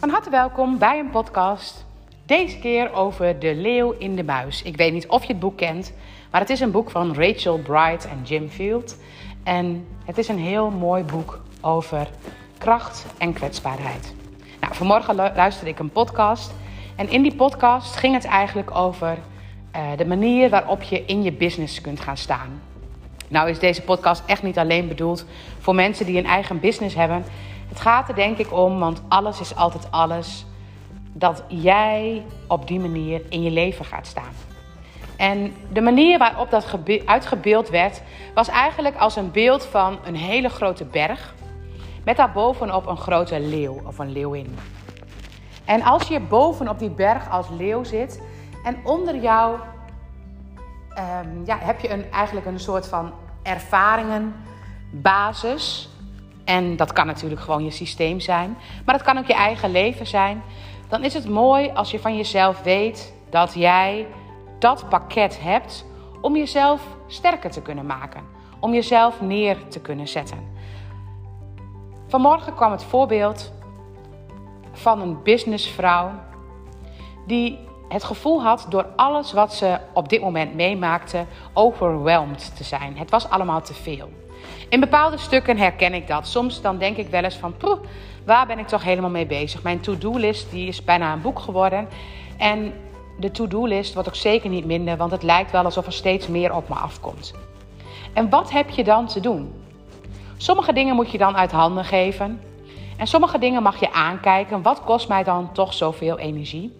Van harte welkom bij een podcast. Deze keer over De Leeuw in de Muis. Ik weet niet of je het boek kent, maar het is een boek van Rachel Bright en Jim Field. En het is een heel mooi boek over kracht en kwetsbaarheid. Nou, vanmorgen luisterde ik een podcast. En in die podcast ging het eigenlijk over uh, de manier waarop je in je business kunt gaan staan. Nou is deze podcast echt niet alleen bedoeld voor mensen die een eigen business hebben. Het gaat er denk ik om, want alles is altijd alles, dat jij op die manier in je leven gaat staan. En de manier waarop dat uitgebeeld werd, was eigenlijk als een beeld van een hele grote berg. Met daarbovenop een grote leeuw of een leeuwin. En als je bovenop die berg als leeuw zit en onder jou um, ja, heb je een, eigenlijk een soort van ervaringenbasis. En dat kan natuurlijk gewoon je systeem zijn, maar het kan ook je eigen leven zijn. Dan is het mooi als je van jezelf weet dat jij dat pakket hebt om jezelf sterker te kunnen maken, om jezelf neer te kunnen zetten. Vanmorgen kwam het voorbeeld van een businessvrouw die het gevoel had door alles wat ze op dit moment meemaakte overweldigd te zijn. Het was allemaal te veel. In bepaalde stukken herken ik dat. Soms dan denk ik wel eens van, poeh, waar ben ik toch helemaal mee bezig? Mijn to-do-list die is bijna een boek geworden. En de to-do-list wordt ook zeker niet minder, want het lijkt wel alsof er steeds meer op me afkomt. En wat heb je dan te doen? Sommige dingen moet je dan uit handen geven. En sommige dingen mag je aankijken. Wat kost mij dan toch zoveel energie?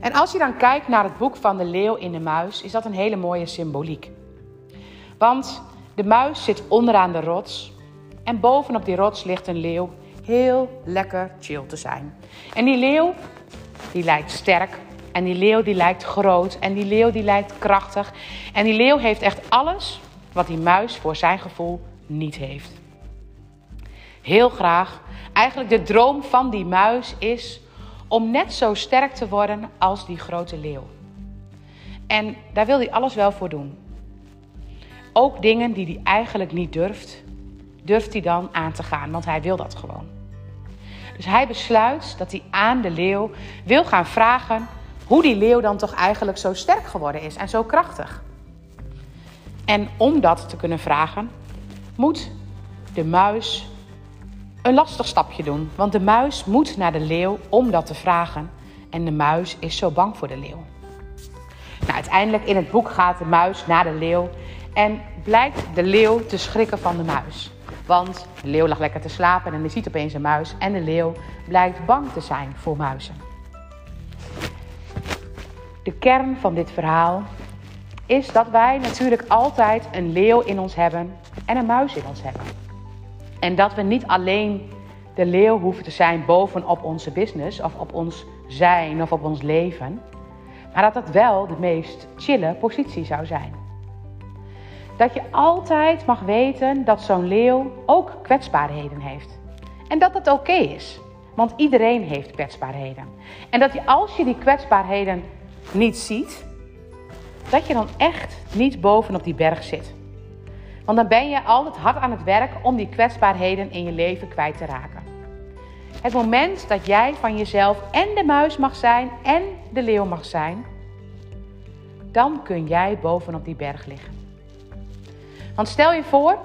En als je dan kijkt naar het boek van de leeuw in de muis, is dat een hele mooie symboliek. Want de muis zit onderaan de rots en bovenop die rots ligt een leeuw heel lekker chill te zijn. En die leeuw, die lijkt sterk en die leeuw die lijkt groot en die leeuw die lijkt krachtig. En die leeuw heeft echt alles wat die muis voor zijn gevoel niet heeft. Heel graag, eigenlijk de droom van die muis is om net zo sterk te worden als die grote leeuw. En daar wil hij alles wel voor doen. Ook dingen die hij eigenlijk niet durft, durft hij dan aan te gaan, want hij wil dat gewoon. Dus hij besluit dat hij aan de leeuw wil gaan vragen hoe die leeuw dan toch eigenlijk zo sterk geworden is en zo krachtig. En om dat te kunnen vragen, moet de muis een lastig stapje doen. Want de muis moet naar de leeuw om dat te vragen. En de muis is zo bang voor de leeuw. Nou, uiteindelijk in het boek gaat de muis naar de leeuw. En blijkt de leeuw te schrikken van de muis. Want de leeuw lag lekker te slapen en hij ziet opeens een muis. En de leeuw blijkt bang te zijn voor muizen. De kern van dit verhaal is dat wij natuurlijk altijd een leeuw in ons hebben en een muis in ons hebben. En dat we niet alleen de leeuw hoeven te zijn bovenop onze business of op ons zijn of op ons leven, maar dat dat wel de meest chille positie zou zijn. Dat je altijd mag weten dat zo'n leeuw ook kwetsbaarheden heeft. En dat dat oké is, want iedereen heeft kwetsbaarheden. En dat je als je die kwetsbaarheden niet ziet, dat je dan echt niet bovenop die berg zit. Want dan ben je altijd hard aan het werk om die kwetsbaarheden in je leven kwijt te raken. Het moment dat jij van jezelf en de muis mag zijn en de leeuw mag zijn, dan kun jij bovenop die berg liggen. Want stel je voor,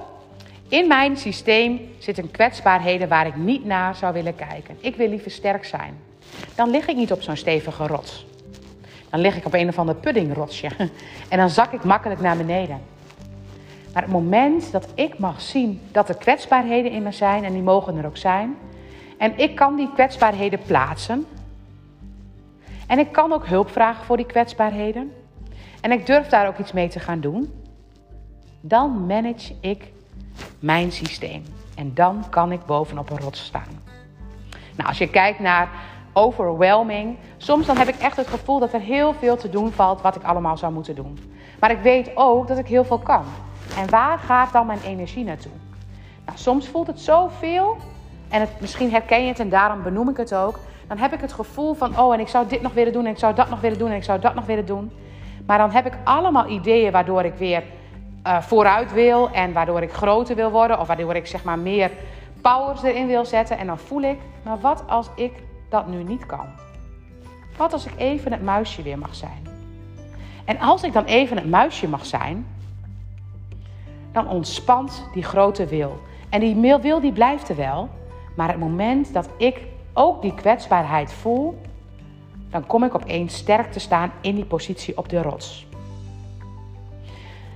in mijn systeem zitten kwetsbaarheden waar ik niet naar zou willen kijken. Ik wil liever sterk zijn. Dan lig ik niet op zo'n stevige rots. Dan lig ik op een of ander puddingrotsje. En dan zak ik makkelijk naar beneden. Maar het moment dat ik mag zien dat er kwetsbaarheden in me zijn, en die mogen er ook zijn, en ik kan die kwetsbaarheden plaatsen, en ik kan ook hulp vragen voor die kwetsbaarheden, en ik durf daar ook iets mee te gaan doen, dan manage ik mijn systeem. En dan kan ik bovenop een rots staan. Nou, als je kijkt naar overwhelming, soms dan heb ik echt het gevoel dat er heel veel te doen valt wat ik allemaal zou moeten doen. Maar ik weet ook dat ik heel veel kan. En waar gaat dan mijn energie naartoe? Nou, soms voelt het zoveel. En het, misschien herken je het en daarom benoem ik het ook. Dan heb ik het gevoel van, oh, en ik zou dit nog willen doen, en ik zou dat nog willen doen, en ik zou dat nog willen doen. Maar dan heb ik allemaal ideeën waardoor ik weer uh, vooruit wil en waardoor ik groter wil worden, of waardoor ik zeg maar meer powers erin wil zetten. En dan voel ik, maar wat als ik dat nu niet kan? Wat als ik even het muisje weer mag zijn? En als ik dan even het muisje mag zijn, dan ontspant die grote wil. En die wil die blijft er wel, maar het moment dat ik ook die kwetsbaarheid voel, dan kom ik opeens sterk te staan in die positie op de rots.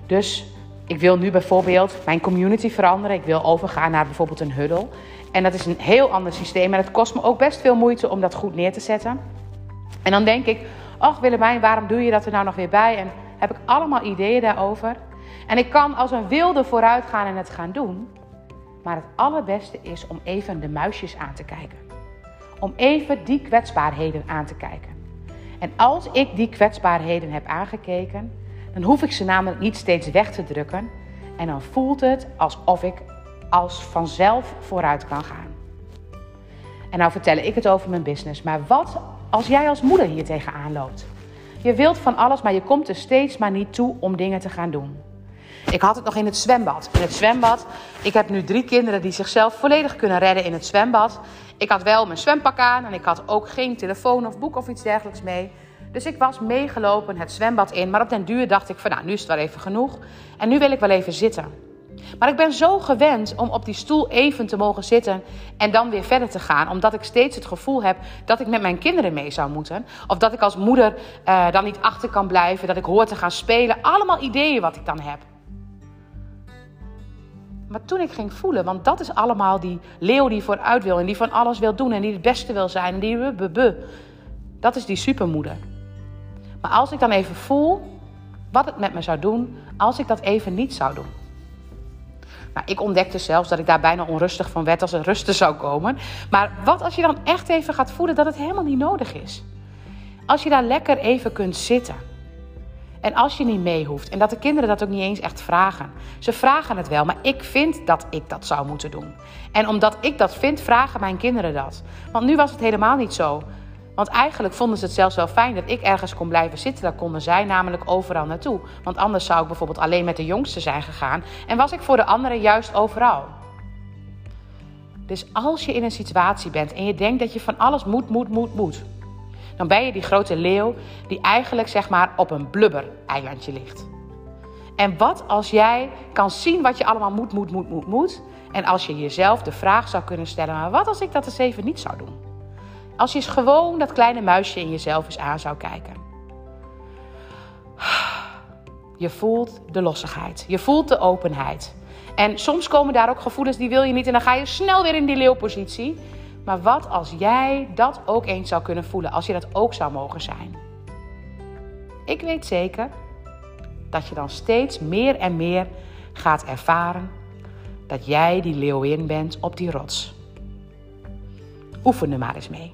Dus ik wil nu bijvoorbeeld mijn community veranderen. Ik wil overgaan naar bijvoorbeeld een huddle. En dat is een heel ander systeem. En het kost me ook best veel moeite om dat goed neer te zetten. En dan denk ik, ach Willemijn, waarom doe je dat er nou nog weer bij? En heb ik allemaal ideeën daarover. En ik kan als een wilde vooruit gaan en het gaan doen. Maar het allerbeste is om even de muisjes aan te kijken. Om even die kwetsbaarheden aan te kijken. En als ik die kwetsbaarheden heb aangekeken, dan hoef ik ze namelijk niet steeds weg te drukken. En dan voelt het alsof ik als vanzelf vooruit kan gaan. En nou vertel ik het over mijn business. Maar wat als jij als moeder hier tegenaan loopt? Je wilt van alles, maar je komt er steeds maar niet toe om dingen te gaan doen. Ik had het nog in het zwembad. In het zwembad, ik heb nu drie kinderen die zichzelf volledig kunnen redden in het zwembad. Ik had wel mijn zwempak aan en ik had ook geen telefoon of boek of iets dergelijks mee. Dus ik was meegelopen het zwembad in. Maar op den duur dacht ik van nou, nu is het wel even genoeg. En nu wil ik wel even zitten. Maar ik ben zo gewend om op die stoel even te mogen zitten en dan weer verder te gaan. Omdat ik steeds het gevoel heb dat ik met mijn kinderen mee zou moeten. Of dat ik als moeder uh, dan niet achter kan blijven. Dat ik hoor te gaan spelen. Allemaal ideeën wat ik dan heb. Maar toen ik ging voelen, want dat is allemaal die leeuw die vooruit wil en die van alles wil doen en die het beste wil zijn en die Dat is die supermoeder. Maar als ik dan even voel wat het met me zou doen als ik dat even niet zou doen. Nou, ik ontdekte zelfs dat ik daar bijna onrustig van werd als er rusten zou komen. Maar wat als je dan echt even gaat voelen dat het helemaal niet nodig is? Als je daar lekker even kunt zitten. En als je niet mee hoeft. En dat de kinderen dat ook niet eens echt vragen. Ze vragen het wel, maar ik vind dat ik dat zou moeten doen. En omdat ik dat vind, vragen mijn kinderen dat. Want nu was het helemaal niet zo. Want eigenlijk vonden ze het zelfs wel fijn dat ik ergens kon blijven zitten. Daar konden zij namelijk overal naartoe. Want anders zou ik bijvoorbeeld alleen met de jongste zijn gegaan. En was ik voor de anderen juist overal. Dus als je in een situatie bent en je denkt dat je van alles moet, moet, moet, moet. Dan ben je die grote leeuw die eigenlijk zeg maar op een blubber-eilandje ligt. En wat als jij kan zien wat je allemaal moet, moet, moet, moet, moet. En als je jezelf de vraag zou kunnen stellen, maar wat als ik dat eens even niet zou doen? Als je eens gewoon dat kleine muisje in jezelf eens aan zou kijken. Je voelt de lossigheid. Je voelt de openheid. En soms komen daar ook gevoelens die wil je niet en dan ga je snel weer in die leeuwpositie. Maar wat als jij dat ook eens zou kunnen voelen, als je dat ook zou mogen zijn? Ik weet zeker dat je dan steeds meer en meer gaat ervaren dat jij die leeuwin bent op die rots. Oefen er maar eens mee.